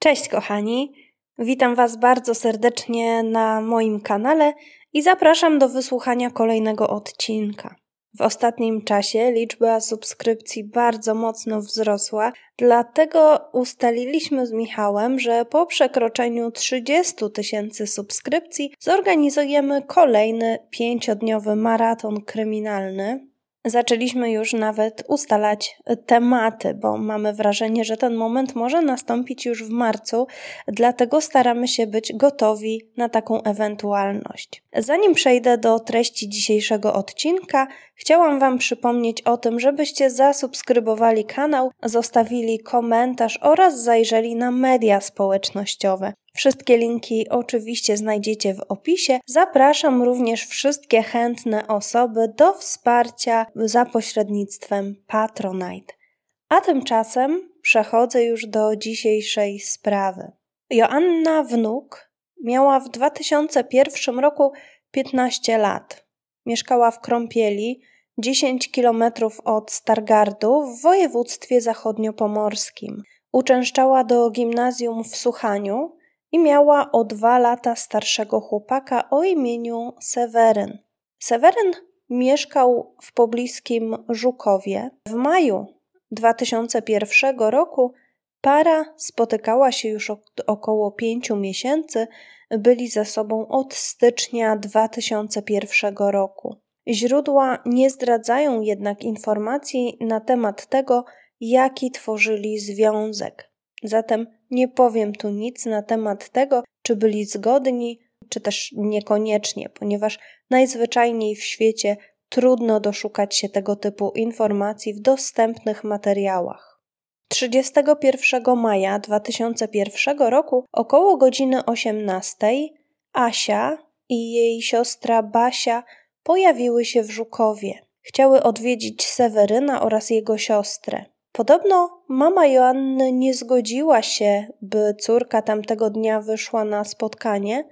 Cześć kochani, witam Was bardzo serdecznie na moim kanale i zapraszam do wysłuchania kolejnego odcinka. W ostatnim czasie liczba subskrypcji bardzo mocno wzrosła, dlatego ustaliliśmy z Michałem, że po przekroczeniu 30 tysięcy subskrypcji zorganizujemy kolejny pięciodniowy maraton kryminalny. Zaczęliśmy już nawet ustalać tematy, bo mamy wrażenie, że ten moment może nastąpić już w marcu, dlatego staramy się być gotowi na taką ewentualność. Zanim przejdę do treści dzisiejszego odcinka, chciałam Wam przypomnieć o tym, żebyście zasubskrybowali kanał, zostawili komentarz oraz zajrzeli na media społecznościowe. Wszystkie linki oczywiście znajdziecie w opisie. Zapraszam również wszystkie chętne osoby do wsparcia za pośrednictwem Patronite. A tymczasem przechodzę już do dzisiejszej sprawy. Joanna Wnuk miała w 2001 roku 15 lat. Mieszkała w Krąpieli, 10 km od Stargardu w województwie zachodniopomorskim. Uczęszczała do gimnazjum w Suchaniu, i miała o dwa lata starszego chłopaka o imieniu Seweryn. Seweryn mieszkał w pobliskim Żukowie. W maju 2001 roku para spotykała się już około pięciu miesięcy, byli ze sobą od stycznia 2001 roku. Źródła nie zdradzają jednak informacji na temat tego, jaki tworzyli związek. Zatem nie powiem tu nic na temat tego, czy byli zgodni, czy też niekoniecznie, ponieważ najzwyczajniej w świecie trudno doszukać się tego typu informacji w dostępnych materiałach. 31 maja 2001 roku około godziny 18 Asia i jej siostra Basia pojawiły się w Żukowie. Chciały odwiedzić Seweryna oraz jego siostrę. Podobno mama Joanny nie zgodziła się, by córka tamtego dnia wyszła na spotkanie.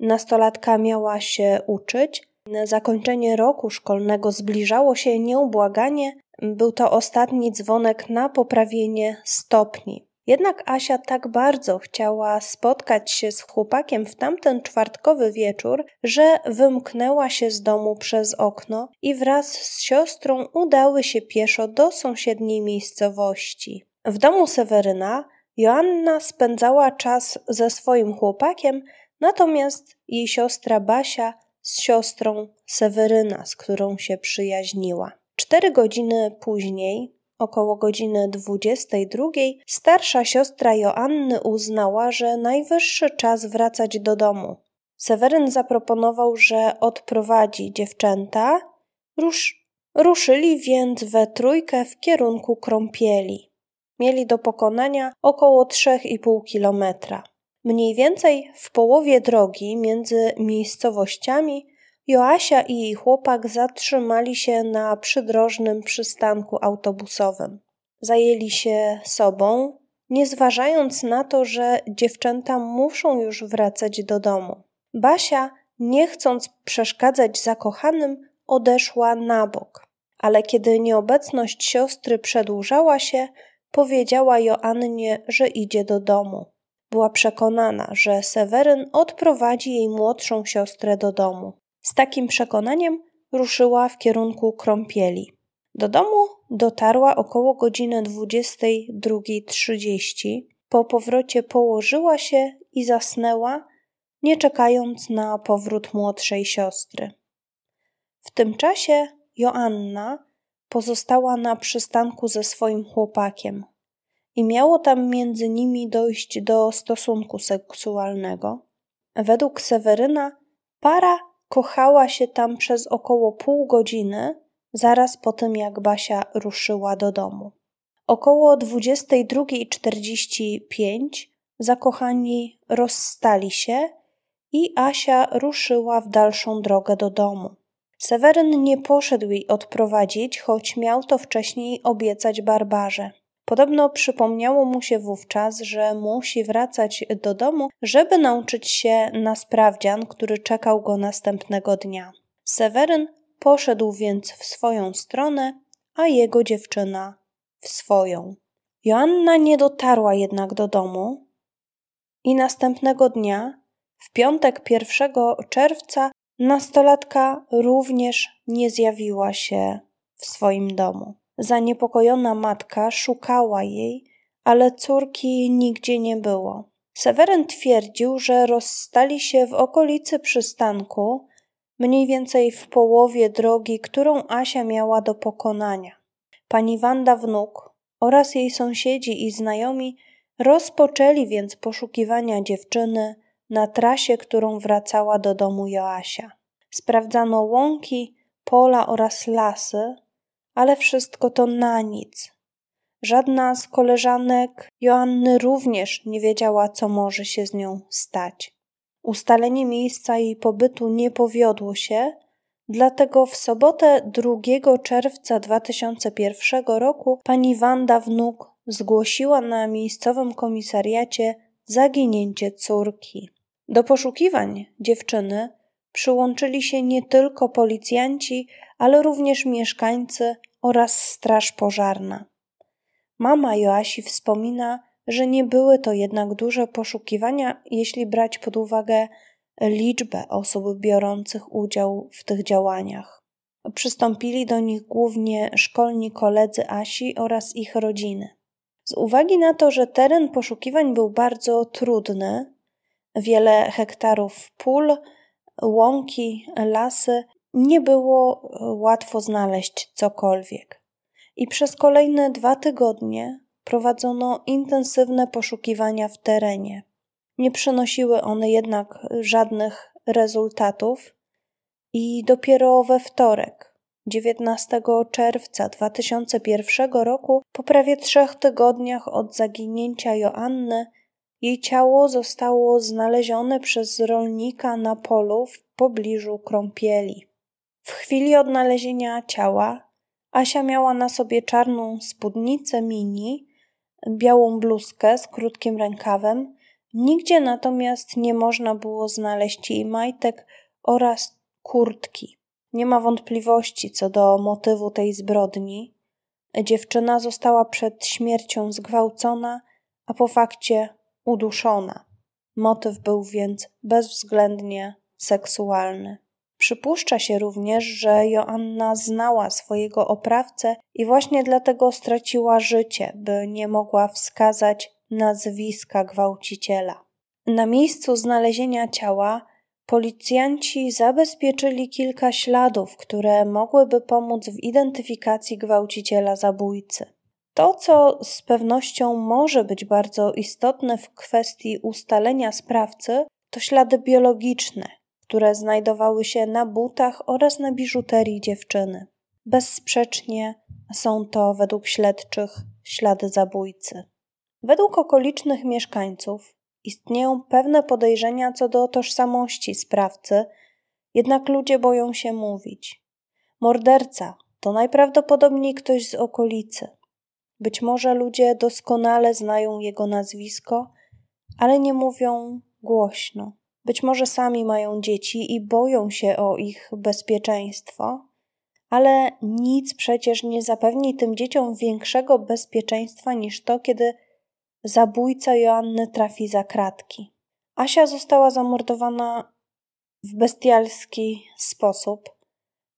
Nastolatka miała się uczyć. Zakończenie roku szkolnego zbliżało się nieubłaganie. Był to ostatni dzwonek na poprawienie stopni. Jednak Asia tak bardzo chciała spotkać się z chłopakiem w tamten czwartkowy wieczór, że wymknęła się z domu przez okno i wraz z siostrą udały się pieszo do sąsiedniej miejscowości. W domu Seweryna Joanna spędzała czas ze swoim chłopakiem, natomiast jej siostra Basia z siostrą Seweryna, z którą się przyjaźniła. Cztery godziny później Około godziny 22 starsza siostra Joanny uznała, że najwyższy czas wracać do domu. Seweryn zaproponował, że odprowadzi dziewczęta. Rusz... Ruszyli więc we trójkę w kierunku Krąpieli. Mieli do pokonania około 3,5 kilometra. Mniej więcej w połowie drogi między miejscowościami Joasia i jej chłopak zatrzymali się na przydrożnym przystanku autobusowym. Zajęli się sobą, nie zważając na to, że dziewczęta muszą już wracać do domu. Basia, nie chcąc przeszkadzać zakochanym, odeszła na bok, ale kiedy nieobecność siostry przedłużała się, powiedziała Joannie, że idzie do domu. Była przekonana, że Seweryn odprowadzi jej młodszą siostrę do domu. Z takim przekonaniem ruszyła w kierunku Krąpieli. Do domu dotarła około godziny 22.30. Po powrocie położyła się i zasnęła, nie czekając na powrót młodszej siostry. W tym czasie Joanna pozostała na przystanku ze swoim chłopakiem i miało tam między nimi dojść do stosunku seksualnego. Według Seweryna para Kochała się tam przez około pół godziny, zaraz po tym jak Basia ruszyła do domu. Około 22.45 zakochani rozstali się i Asia ruszyła w dalszą drogę do domu. Seweryn nie poszedł jej odprowadzić, choć miał to wcześniej obiecać Barbarze. Podobno przypomniało mu się wówczas, że musi wracać do domu, żeby nauczyć się na sprawdzian, który czekał go następnego dnia. Seweryn poszedł więc w swoją stronę, a jego dziewczyna w swoją. Joanna nie dotarła jednak do domu. i następnego dnia, w piątek 1 czerwca, nastolatka również nie zjawiła się w swoim domu. Zaniepokojona matka szukała jej, ale córki nigdzie nie było. Seweryn twierdził, że rozstali się w okolicy przystanku, mniej więcej w połowie drogi, którą Asia miała do pokonania. Pani Wanda wnuk oraz jej sąsiedzi i znajomi rozpoczęli więc poszukiwania dziewczyny na trasie, którą wracała do domu Joasia. Sprawdzano łąki, pola oraz lasy, ale wszystko to na nic. Żadna z koleżanek Joanny również nie wiedziała, co może się z nią stać. Ustalenie miejsca jej pobytu nie powiodło się, dlatego w sobotę 2 czerwca 2001 roku pani Wanda Wnuk zgłosiła na miejscowym komisariacie zaginięcie córki. Do poszukiwań dziewczyny przyłączyli się nie tylko policjanci, ale również mieszkańcy oraz straż pożarna. Mama Joasi wspomina, że nie były to jednak duże poszukiwania, jeśli brać pod uwagę liczbę osób biorących udział w tych działaniach. Przystąpili do nich głównie szkolni koledzy Asi oraz ich rodziny. Z uwagi na to, że teren poszukiwań był bardzo trudny, wiele hektarów pól, łąki, lasy, nie było łatwo znaleźć cokolwiek i przez kolejne dwa tygodnie prowadzono intensywne poszukiwania w terenie. Nie przynosiły one jednak żadnych rezultatów i dopiero we wtorek, 19 czerwca 2001 roku, po prawie trzech tygodniach od zaginięcia Joanny, jej ciało zostało znalezione przez rolnika na polu w pobliżu krąpieli. W chwili odnalezienia ciała Asia miała na sobie czarną spódnicę mini, białą bluzkę z krótkim rękawem. Nigdzie natomiast nie można było znaleźć jej majtek oraz kurtki. Nie ma wątpliwości co do motywu tej zbrodni. Dziewczyna została przed śmiercią zgwałcona, a po fakcie uduszona. Motyw był więc bezwzględnie seksualny. Przypuszcza się również, że Joanna znała swojego oprawcę i właśnie dlatego straciła życie, by nie mogła wskazać nazwiska gwałciciela. Na miejscu znalezienia ciała policjanci zabezpieczyli kilka śladów, które mogłyby pomóc w identyfikacji gwałciciela zabójcy. To, co z pewnością może być bardzo istotne w kwestii ustalenia sprawcy, to ślady biologiczne, które znajdowały się na butach oraz na biżuterii dziewczyny. Bezsprzecznie są to według śledczych ślady zabójcy. Według okolicznych mieszkańców istnieją pewne podejrzenia co do tożsamości sprawcy, jednak ludzie boją się mówić. Morderca to najprawdopodobniej ktoś z okolicy. Być może ludzie doskonale znają jego nazwisko, ale nie mówią głośno. Być może sami mają dzieci i boją się o ich bezpieczeństwo, ale nic przecież nie zapewni tym dzieciom większego bezpieczeństwa niż to, kiedy zabójca Joanny trafi za kratki. Asia została zamordowana w bestialski sposób.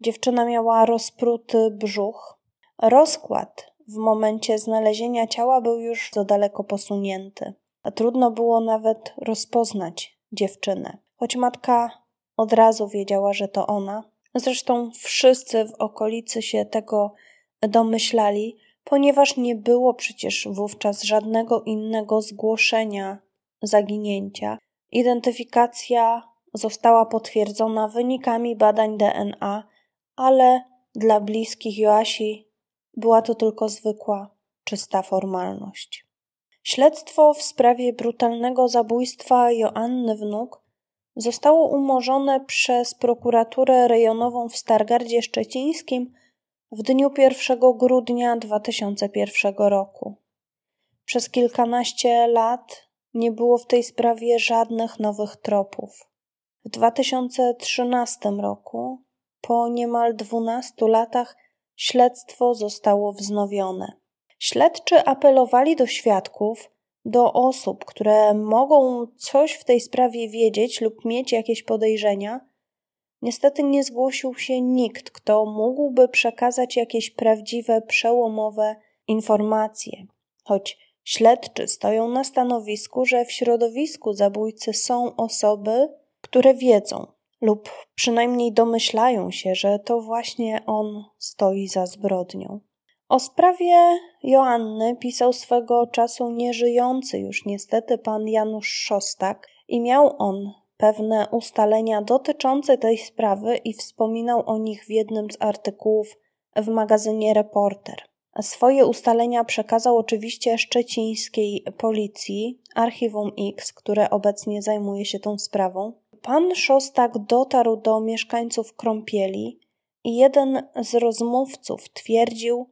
Dziewczyna miała rozpruty brzuch. Rozkład w momencie znalezienia ciała był już za daleko posunięty. Trudno było nawet rozpoznać dziewczynę. Choć matka od razu wiedziała, że to ona. Zresztą wszyscy w okolicy się tego domyślali, ponieważ nie było przecież wówczas żadnego innego zgłoszenia zaginięcia. Identyfikacja została potwierdzona wynikami badań DNA, ale dla bliskich Joasi była to tylko zwykła, czysta formalność. Śledztwo w sprawie brutalnego zabójstwa Joanny Wnuk zostało umorzone przez prokuraturę rejonową w Stargardzie Szczecińskim w dniu 1 grudnia 2001 roku. Przez kilkanaście lat nie było w tej sprawie żadnych nowych tropów. W 2013 roku, po niemal 12 latach, śledztwo zostało wznowione. Śledczy apelowali do świadków, do osób, które mogą coś w tej sprawie wiedzieć lub mieć jakieś podejrzenia, niestety nie zgłosił się nikt, kto mógłby przekazać jakieś prawdziwe, przełomowe informacje. Choć śledczy stoją na stanowisku, że w środowisku zabójcy są osoby, które wiedzą lub przynajmniej domyślają się, że to właśnie on stoi za zbrodnią. O sprawie Joanny pisał swego czasu nieżyjący już niestety pan Janusz Szostak i miał on pewne ustalenia dotyczące tej sprawy i wspominał o nich w jednym z artykułów w magazynie Reporter. Swoje ustalenia przekazał oczywiście szczecińskiej policji, Archiwum X, które obecnie zajmuje się tą sprawą. Pan Szostak dotarł do mieszkańców Krąpieli i jeden z rozmówców twierdził,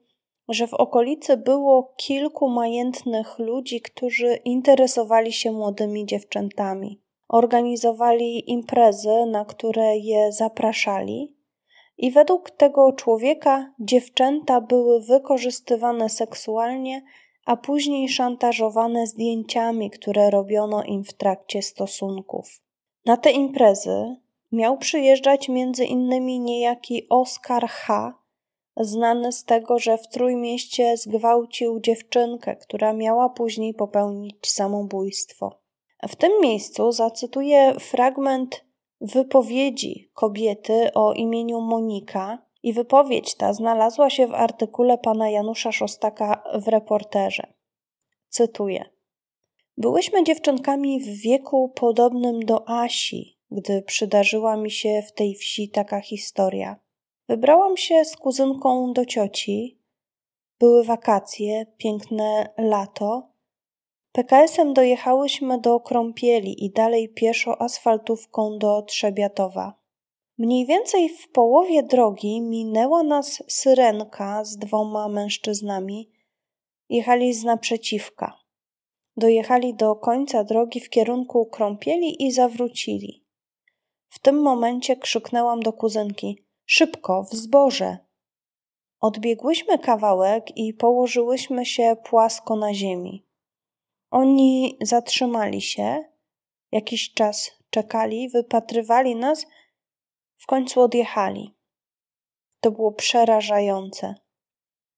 że w okolicy było kilku majętnych ludzi, którzy interesowali się młodymi dziewczętami. Organizowali imprezy, na które je zapraszali, i według tego człowieka dziewczęta były wykorzystywane seksualnie, a później szantażowane zdjęciami, które robiono im w trakcie stosunków. Na te imprezy miał przyjeżdżać między innymi niejaki Oskar H., znany z tego, że w Trójmieście zgwałcił dziewczynkę, która miała później popełnić samobójstwo. W tym miejscu zacytuję fragment wypowiedzi kobiety o imieniu Monika, i wypowiedź ta znalazła się w artykule pana Janusza Szostaka w reporterze. Cytuję: Byłyśmy dziewczynkami w wieku podobnym do Asi, gdy przydarzyła mi się w tej wsi taka historia. Wybrałam się z kuzynką do cioci. Były wakacje, piękne lato. PKS-em dojechałyśmy do Krąpieli i dalej pieszo asfaltówką do Trzebiatowa. Mniej więcej w połowie drogi minęła nas syrenka z dwoma mężczyznami. Jechali z naprzeciwka. Dojechali do końca drogi w kierunku Krąpieli i zawrócili. W tym momencie krzyknęłam do kuzynki – Szybko, w zboże. Odbiegłyśmy kawałek i położyłyśmy się płasko na ziemi. Oni zatrzymali się, jakiś czas czekali, wypatrywali nas, w końcu odjechali. To było przerażające.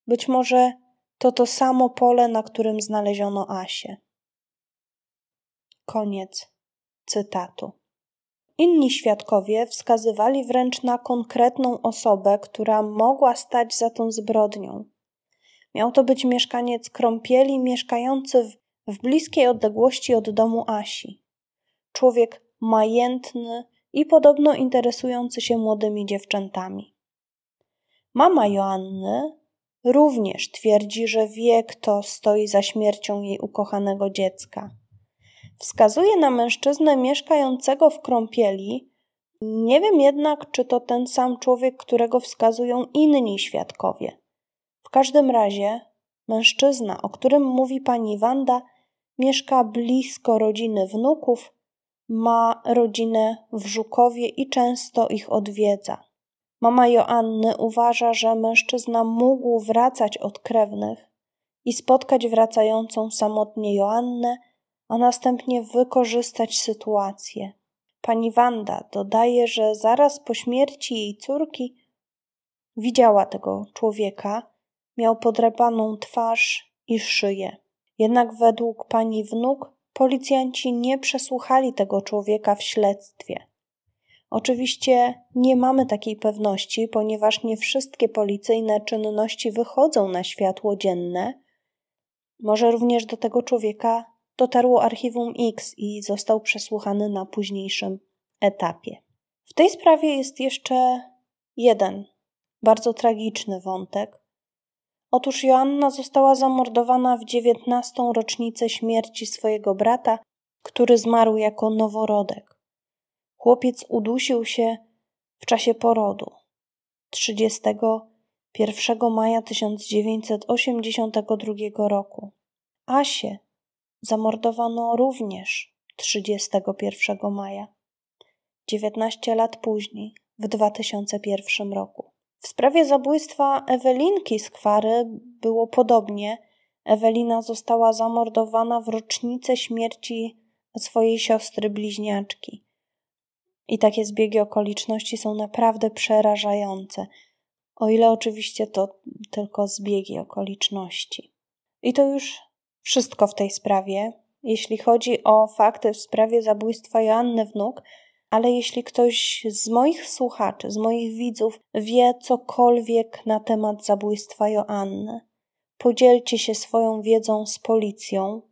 Być może to to samo pole, na którym znaleziono Asię. Koniec cytatu. Inni świadkowie wskazywali wręcz na konkretną osobę, która mogła stać za tą zbrodnią. Miał to być mieszkaniec Krąpieli, mieszkający w, w bliskiej odległości od domu Asi. Człowiek majętny i podobno interesujący się młodymi dziewczętami. Mama Joanny również twierdzi, że wie, kto stoi za śmiercią jej ukochanego dziecka. Wskazuje na mężczyznę mieszkającego w Krąpieli. Nie wiem jednak, czy to ten sam człowiek, którego wskazują inni świadkowie. W każdym razie mężczyzna, o którym mówi pani Wanda, mieszka blisko rodziny wnuków, ma rodzinę w Żukowie i często ich odwiedza. Mama Joanny uważa, że mężczyzna mógł wracać od krewnych i spotkać wracającą samotnie Joannę a następnie wykorzystać sytuację. Pani Wanda dodaje, że zaraz po śmierci jej córki widziała tego człowieka, miał podrepaną twarz i szyję. Jednak według pani wnuk policjanci nie przesłuchali tego człowieka w śledztwie. Oczywiście nie mamy takiej pewności, ponieważ nie wszystkie policyjne czynności wychodzą na światło dzienne. Może również do tego człowieka dotarło archiwum X i został przesłuchany na późniejszym etapie. W tej sprawie jest jeszcze jeden bardzo tragiczny wątek. Otóż Joanna została zamordowana w dziewiętnastą rocznicę śmierci swojego brata, który zmarł jako noworodek. Chłopiec udusił się w czasie porodu 31 maja 1982 roku. Asię zamordowano również 31 maja, 19 lat później, w 2001 roku. W sprawie zabójstwa Ewelinki Skwary było podobnie. Ewelina została zamordowana w rocznicę śmierci swojej siostry bliźniaczki. I takie zbiegi okoliczności są naprawdę przerażające, o ile oczywiście to tylko zbiegi okoliczności. I to już wszystko w tej sprawie. Jeśli chodzi o fakty w sprawie zabójstwa Joanny Wnuk, ale jeśli ktoś z moich słuchaczy, z moich widzów wie cokolwiek na temat zabójstwa Joanny, podzielcie się swoją wiedzą z policją.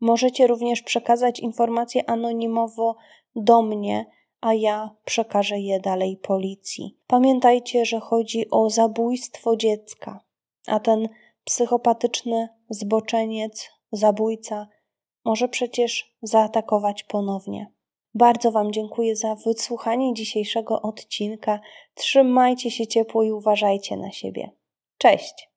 Możecie również przekazać informacje anonimowo do mnie, a ja przekażę je dalej policji. Pamiętajcie, że chodzi o zabójstwo dziecka, a ten psychopatyczny zboczeniec, zabójca może przecież zaatakować ponownie. Bardzo Wam dziękuję za wysłuchanie dzisiejszego odcinka. Trzymajcie się ciepło i uważajcie na siebie. Cześć!